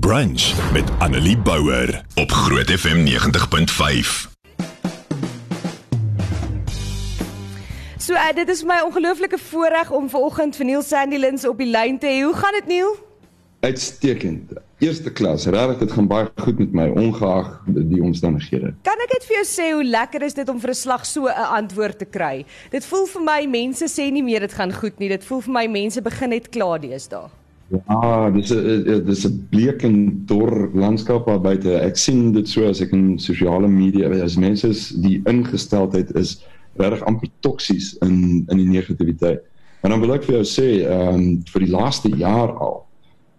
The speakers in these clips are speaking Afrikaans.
Brunch met Annelie Bouwer op Groot FM 90.5. So uh, dit is my ongelooflike voorreg om vanoggend vir Neil Sandylins op die lyn te hê. Hoe gaan dit Neil? Uitstekend. Eerste klas. Regtig, dit gaan baie goed met my ongeag die omstandighede. Kan ek net vir jou sê hoe lekker is dit om vir 'n slag so 'n antwoord te kry? Dit voel vir my mense sê nie meer dit gaan goed nie. Dit voel vir my mense begin net kla deesdae. Ja, dis 'n dis 'n bleek en dor landskap daar buite. Ek sien dit so as ek in sosiale media, as mense is die ingesteldheid is regtig amper toksies in in die negativiteit. En dan wil ek vir jou sê, ehm um, vir die laaste jaar al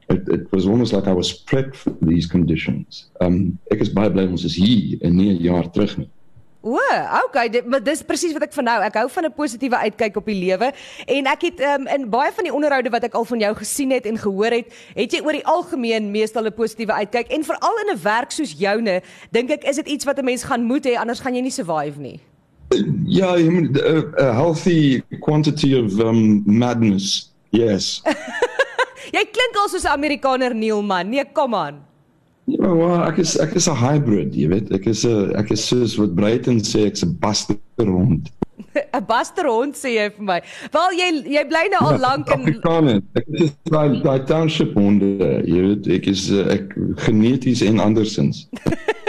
it it was almost like I was prepped for these conditions. Ehm um, ek is baie bly ons is hier en nie 'n jaar terug nie. O, okay, dit maar dis presies wat ek van nou. Ek hou van 'n positiewe uitkyk op die lewe en ek het um, in baie van die onderhoude wat ek al van jou gesien het en gehoor het, het jy oor die algemeen meestal 'n positiewe uitkyk en veral in 'n werk soos joune, dink ek is dit iets wat 'n mens gaan moet hê anders gaan jy nie survive nie. Ja, I mean a, a healthy quantity of um madness. Yes. jy klink al soos 'n Amerikaner Neil man. Nee, kom aan. Ja, well, ek is ek is 'n hybrid, jy weet. Ek is 'n ek is soos wat Bruiten sê ek's 'n basterhond. 'n Basterhond sê jy vir my. Wel jy jy bly nou al ja, lank in Afrikaans. Ek is daai daai township honde, jy weet. Ek is ek geneties en andersins.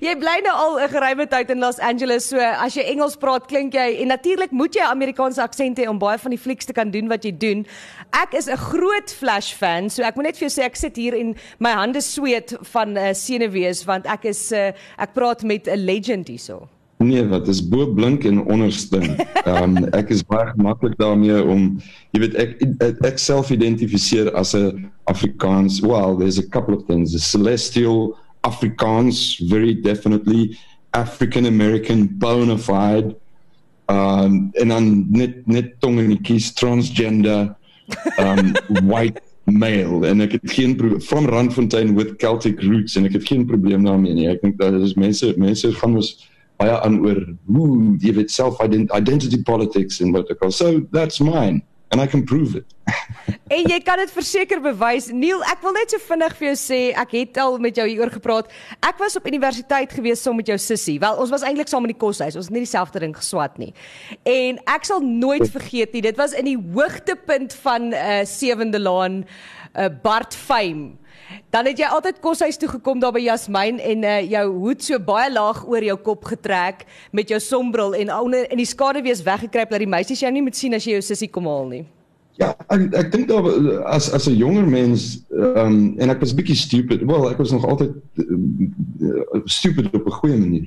jy bly nou al 'n geruime tyd in Los Angeles, so as jy Engels praat, klink jy en natuurlik moet jy Amerikaanse aksent hê om baie van die flieks te kan doen wat jy doen. Ek is 'n groot Flash fan, so ek moet net vir jou sê ek sit hier en my hande sweet van uh, senuwees want ek is uh, ek praat met 'n legend hierso. Nee, wat is bo blink en ondersting. Ehm um, ek is baie gemaklik daarmee om jy weet ek ek, ek self identifiseer as 'n Afrikaans. Well, there's a couple of things. A celestial Afrikaans, very definitely African American bona fide. Um, en dan net net tong in die kies transgender um white male en ek het geen van Randfontein with Celtic roots en ek het geen probleem daarmee nie. Ek dink dat is mense mense gaan ons baie aan oor hoe jy weet self identity politics en wat ek al so that's mine and I can prove it. en jy kan dit verseker bewys. Neil, ek wil net so vinnig vir jou sê, ek het al met jou hieroor gepraat. Ek was op universiteit gewees saam met jou sussie. Wel, ons was eintlik saam in die koshuis. Ons het nie dieselfde ding geswat nie. En ek sal nooit vergeet nie. Dit was in die hoogtepunt van 'n uh, eh, sewende laan uh, Bart Fame. Dan het jy altyd koshuis toe gekom daar by Jasmin en uh, jou hoed so baie laag oor jou kop getrek met jou sonbril en onder in die skaduwees weggekruip dat die meisies jou nie moet sien as jy jou sussie kom haal nie. Ja, ek ek dink daar as as 'n jonger mens ehm um, en ek was bietjie stupid. Wel, ek was nog altyd uh, stupid op 'n goeie manier.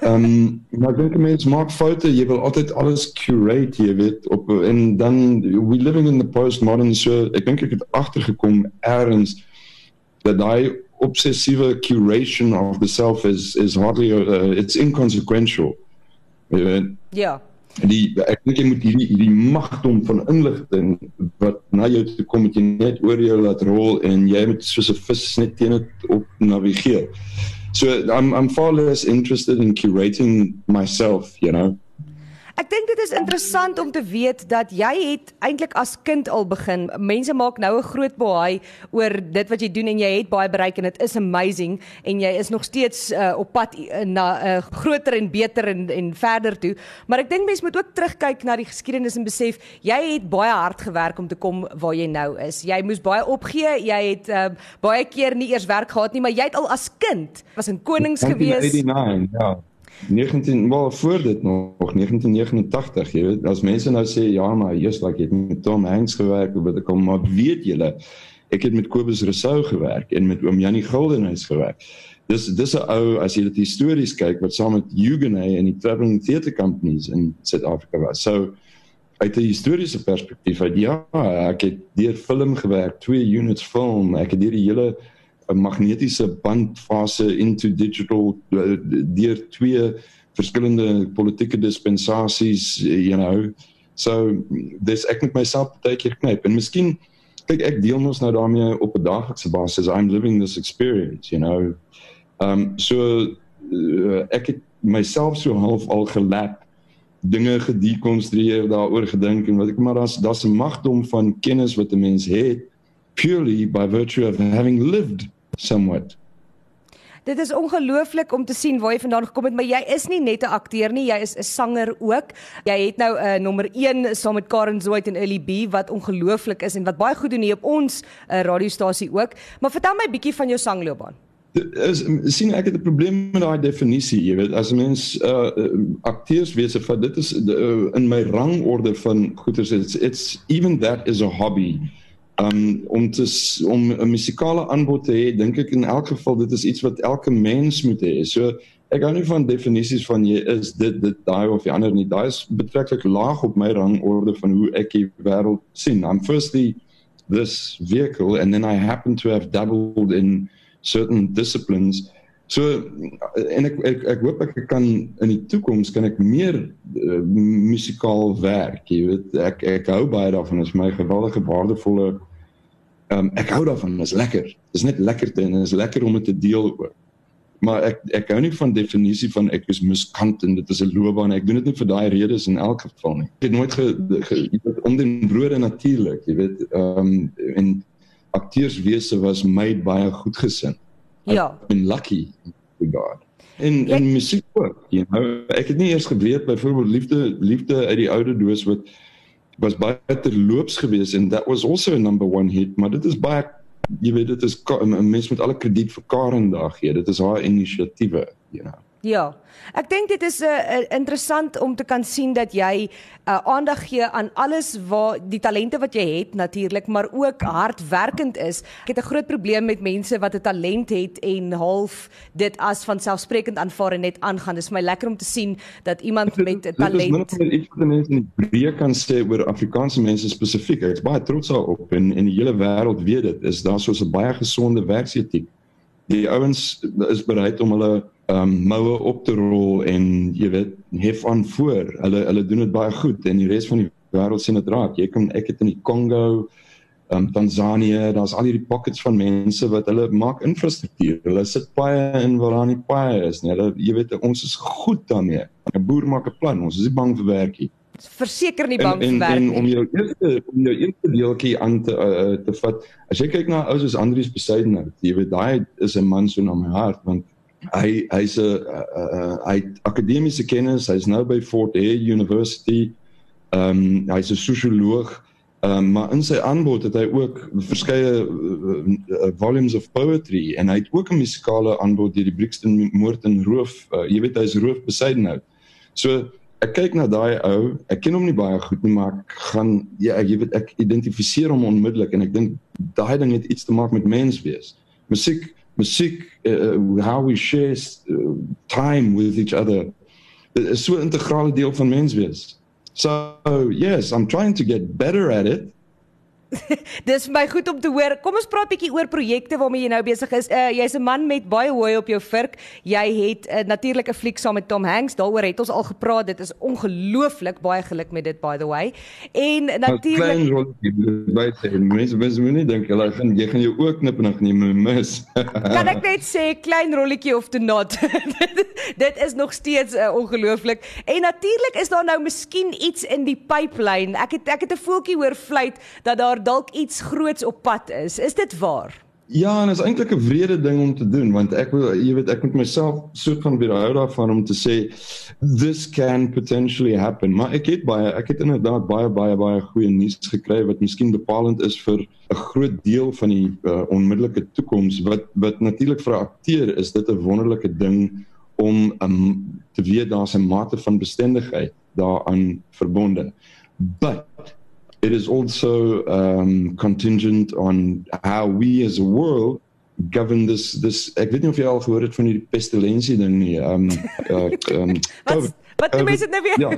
Ehm um, maar ek dink mense maak foute. Jy wil altyd alles curate, jy weet, op en dan we living in the postmodern so ek dink ek het agtergekom eers that daai obsessiewe curation of the self is is hardly uh, it's inconsequential. Ja. Yeah die ek dink jy moet hierdie hierdie magdom van inligting wat na jou toe kom met jy net oor jou laat rol en jy moet soos 'n vis net teen dit op navigeer. So I'm I'm far less interested in curating myself, you know. Ek dink dit is interessant om te weet dat jy het eintlik as kind al begin. Mense maak nou 'n groot baai oor dit wat jy doen en jy het baie bereik en dit is amazing en jy is nog steeds uh, op pad uh, na 'n uh, groter en beter en en verder toe. Maar ek dink mense moet ook terugkyk na die geskiedenis en besef jy het baie hard gewerk om te kom waar jy nou is. Jy moes baie opgee. Jy het uh, baie keer nie eers werk gehad nie, maar jy het al as kind was in konings gewees. 89, ja. 19 wel voor dit nog 1989 jy weet. As mense nou sê ja maar eers like jy het met Tom Hanks gewerk of wat ek kom maar weet julle ek het met Kobus Rousseau gewerk en met oom Janie Guldenhuis gewerk. Dis dis 'n ou as jy dit histories kyk wat saam met Huguenot en die traveling theatre companies in Suid-Afrika was. So uit 'n historiese perspektief uit ja ek het deur film gewerk twee units film. Ek het deur die hele 'n magnetiese bandfase into digital eh, deur twee verskillende politieke dispensasies you know. So dis ek met myself baie keer knyp en miskien kyk ek deel mos nou daarmee op 'n daaglikse basis. I'm living this experience you know. Um so uh, ek het myself so half al gelap dinge gedekonstrueer daaroor gedink en wat ek maar daar's daar's 'n magdom van kennis wat 'n mens het purely by virtue of having lived somewhat. Dit is ongelooflik om te sien waar jy vandaan gekom het, maar jy is nie net 'n akteur nie, jy is 'n sanger ook. Jy het nou 'n uh, nommer 1 saam met Karen Zoid en Ellie B wat ongelooflik is en wat baie goed doen hier op ons uh, radiostasie ook. Maar vertel my bietjie van jou sangloopbaan. Is sien ek het 'n probleem met daai definisie, jy weet, as 'n mens uh akteurs wese van dit is uh, in my rangorde van goeters it's, it's even that is a hobby um om te om 'n musikale aanbod te hê dink ek in elk geval dit is iets wat elke mens moet hê. So ek hou nie van definisies van jy is dit dit daai of die ander nie. Daai is betreklik laag op my rangorde van hoe ek die wêreld sien. I'm firstly this vehicle and then I happen to have dabbled in certain disciplines. So en ek ek, ek hoop ek kan in die toekoms kan ek meer uh, musikaal werk. Jy weet ek ek hou baie daarvan. Dit is my geweldige waardevolle ehm um, ek hou daarvan. Dit is lekker. Dit is net lekker te en dit is lekker om dit te deel ook. Maar ek ek hou nie van definisie van ek is muskant en dit is 'n loopbaan. Ek doen dit nie vir daai redes in elk geval nie. Ek het nooit ge, ge jy weet om den brode natuurlik, jy weet ehm um, en akteurswese was my baie goed gesind. Ja. I've been lucky with God. En en musiek ook, you know. Ek het nie eers geweet byvoorbeeld liefde liefde uit die oude doos wat was baie terloops geweest en that was also a number 1 hit, maar dit is baie jy weet dit is 'n mens met alle krediet vir Karen daag gee. Dit is haar inisiatiewe, you know. Ja. Ek dink dit is 'n uh, uh, interessant om te kan sien dat jy uh, aandag gee aan alles waar die talente wat jy het natuurlik, maar ook hardwerkend is. Ek het 'n groot probleem met mense wat 'n talent het en half dit as van selfsprekend aanvaar en net aangaan. Dit is my lekker om te sien dat iemand met 'n talent Dit is iets wat mense in die breë kan sê oor Afrikaanse mense spesifiek. Ek is baie trots daarop en en die hele wêreld weet dit. Is daar so 'n baie gesonde werksetiek. Die ouens is bereid om hulle um moue op te rol en jy weet hef aan voor. Hulle hulle doen dit baie goed en die res van die wêreld sien dit raak. Jy kan ek het in die Kongo, um Tanzanië, daar's al hierdie pockets van mense wat hulle maak infrastruktuur. Hulle sit baie in waar daar nie baie is nie. Hulle jy weet ons is goed daarmee. 'n Boer maak 'n plan. Ons is nie bang vir werkie. Verseker nie bang vir werk nie. En om jou eerste om jou eerste deeltjie aan te uh, te vat. As jy kyk na ou soos Andrius Besaidner, jy weet daai is 'n man so na my hart want hy hy's 'n uh, uh, hy akademiese kennis, hy's nou by Fort Hare University. Ehm um, hy's 'n sosioloog. Ehm um, maar in sy aanbod het hy ook verskeie uh, uh, volumes of poetry en hy het ook 'n musikale aanbod deur die Brixton moord en roof. Uh, jy weet hy's roof besyd nou. So ek kyk na daai ou. Ek ken hom nie baie goed nie, maar ek gaan ja, jy weet ek identifiseer hom onmiddellik en ek dink daai ding het iets te maak met menswees. Musiek musiek uh, how we share uh, time with each other is so 'n integrale deel van menswees. So yes, I'm trying to get better at it. Dis my goed om te hoor. Kom ons praat bietjie oor projekte waarmee jy nou besig is. Uh, Jy's 'n man met baie hooi op jou vurk. Jy het 'n uh, natuurlike fliek saam met Tom Hanks. Daaroor het ons al gepraat. Dit is ongelooflik. Baie geluk met dit by the way. En natuurlik baie sê mense mense moet nie dink hulle gaan jy gaan jou ook knip en dan gaan jy mis. kan ek net sê klein rolletjie of to not. dit is nog steeds uh, ongelooflik. En natuurlik is daar nou miskien iets in die pipeline. Ek het ek het 'n voeltjie hoor fluit dat daar dalk iets groots op pad is. Is dit waar? Ja, en is eintlik 'n wrede ding om te doen want ek wil jy weet ek moet myself soort van weerhou daarvan om te sê this can potentially happen. Maar ek het baie ek het inderdaad baie baie baie goeie nuus gekry wat miskien bepalend is vir 'n groot deel van die uh, onmiddellike toekoms wat wat natuurlik vir 'n akteur is dit 'n wonderlike ding om um, te weet daar's 'n mate van bestendigheid daaraan verbonde. But it is also um, contingent on how we as a world govern this this ek weet nie of jy al gehoor het van hierdie pestilensie ding nie um uh, um wat wat die mense nou weer? Ja.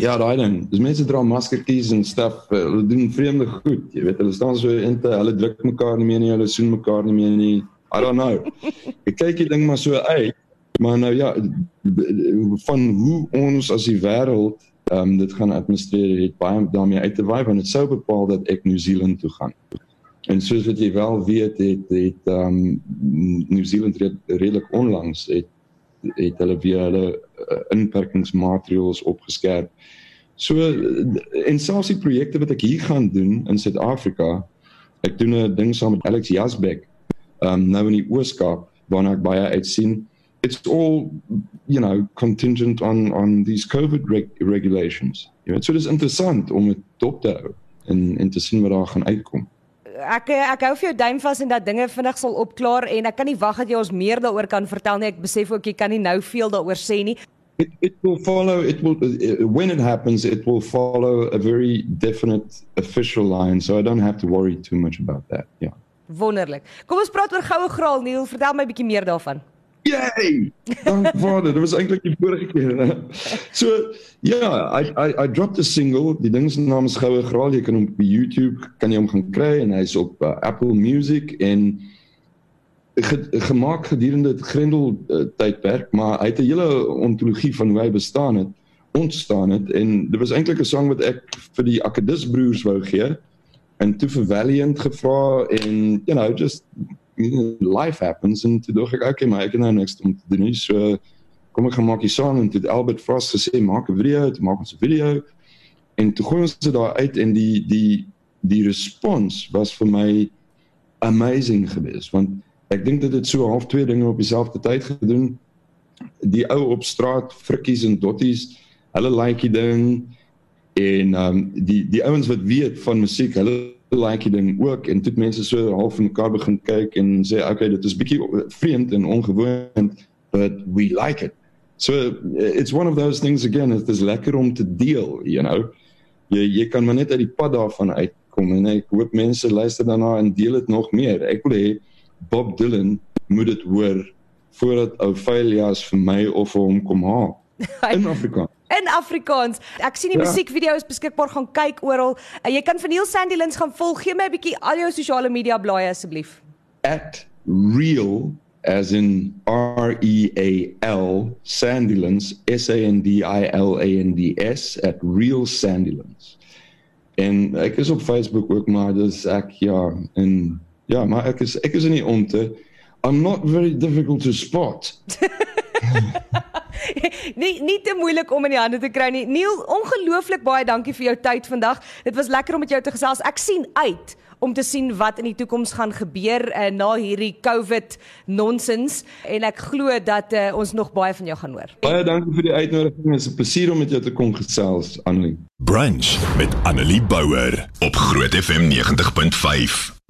Ja daai ding. Dis mense dra maskertjies en stuff uh, hulle doen vreemde goed jy weet. Hulle staan so in te hulle druk mekaar nie meer nie hulle soen mekaar nie meer nie. I don't know. Ek kyk die ding maar so uit maar nou ja van hoe ons as die wêreld ehm um, dit gaan administreer het baie daarmee uit te waai want dit sou bepaal dat ek New Zealand toe gaan. En soos wat jy wel weet het het ehm um, New Zealand red, redelik onlangs het het hulle weer hulle uh, inperkingsmaatreëls opgeskerp. So en selfs die projekte wat ek hier gaan doen in Suid-Afrika, ek doen 'n ding saam met Alex Jasbeck um nou in die Ooskaap waarna ek baie uitsien. It's all you know contingent on on these COVID reg regulations. Jy weet so dis interessant om dit dop te hou en en te sien wat daar gaan uitkom. Ek ek hou vir jou duim vas en dat dinge vinnig sal opklaar en ek kan nie wag dat jy ons meer daaroor kan vertel nie. Ek besef ook jy kan nie nou veel daaroor sê nie. It, it will follow it will when it happens it will follow a very definite official line so I don't have to worry too much about that. Yeah. Wonderlik. Kom ons praat oor goue graal Neil, vertel my 'n bietjie meer daarvan. Yay! Dank Vader, dit was eintlik die vorige keer. So, ja, yeah, I I I dropped a single, die ding se naam is Goue Graal, jy kan hom op YouTube kan jy hom gaan kry en hy's op uh, Apple Music en ge, gemaak gedurende dit Grendel uh, tydperk, maar hy het 'n hele ontologie van hoe hy bestaan het, ontstaan het en dit was eintlik 'n sang wat ek vir die Akadis broers wou gee en toe vir Valiant gevra en you know, just life happens en toe dink ek okay maar ek het nou niks om te doen nie. So kom ek gaan maak die song en toe Albert Frost gesê maak 'n video toe maak ons 'n video. En toe gooi ons dit daar uit en die die die respons was vir my amazing geweest want ek dink dit het so half twee dinge op dieselfde tyd gedoen. Die ou op straat frikkies en dotties hulle like die ding en um, die die ouens wat weet van musiek hulle like ding ook. En dit mense so half in mekaar begin kyk en sê okay dit is bietjie vreemd en ongewoon but we like it. So it's one of those things again it is lekker om te deel you know. Jy jy kan maar net uit die pad daarvan uitkom en ek hoop mense luister daarna en deel dit nog meer. Ek wil hê Bob Dylan moet dit hoor voordat ou Filias vir my of vir hom kom haal in Afrikaans in Afrikaans. Ek sien die ja. musiekvideo's beskikbaar gaan kyk oral. Uh, jy kan vir Neil Sandylins gaan volg. Gee my 'n bietjie al jou sosiale media blaaie asseblief. @real as in R E A L Sandylins S A N D I L A N D S @realsandylins. En ek is op Facebook ook maar dis ek ja en ja, maar ek is ek is in die omte. I'm not very difficult to spot. nie nie te moeilik om in die hande te kry nie. Neil, ongelooflik baie dankie vir jou tyd vandag. Dit was lekker om met jou te gesels. Ek sien uit om te sien wat in die toekoms gaan gebeur uh, na hierdie COVID nonsens en ek glo dat uh, ons nog baie van jou gaan hoor. Baie dankie vir die uitnodiging. Dit is 'n plesier om met jou te kom gesels, Annelie. Brunch met Annelie Bouwer op Groot FM 90.5.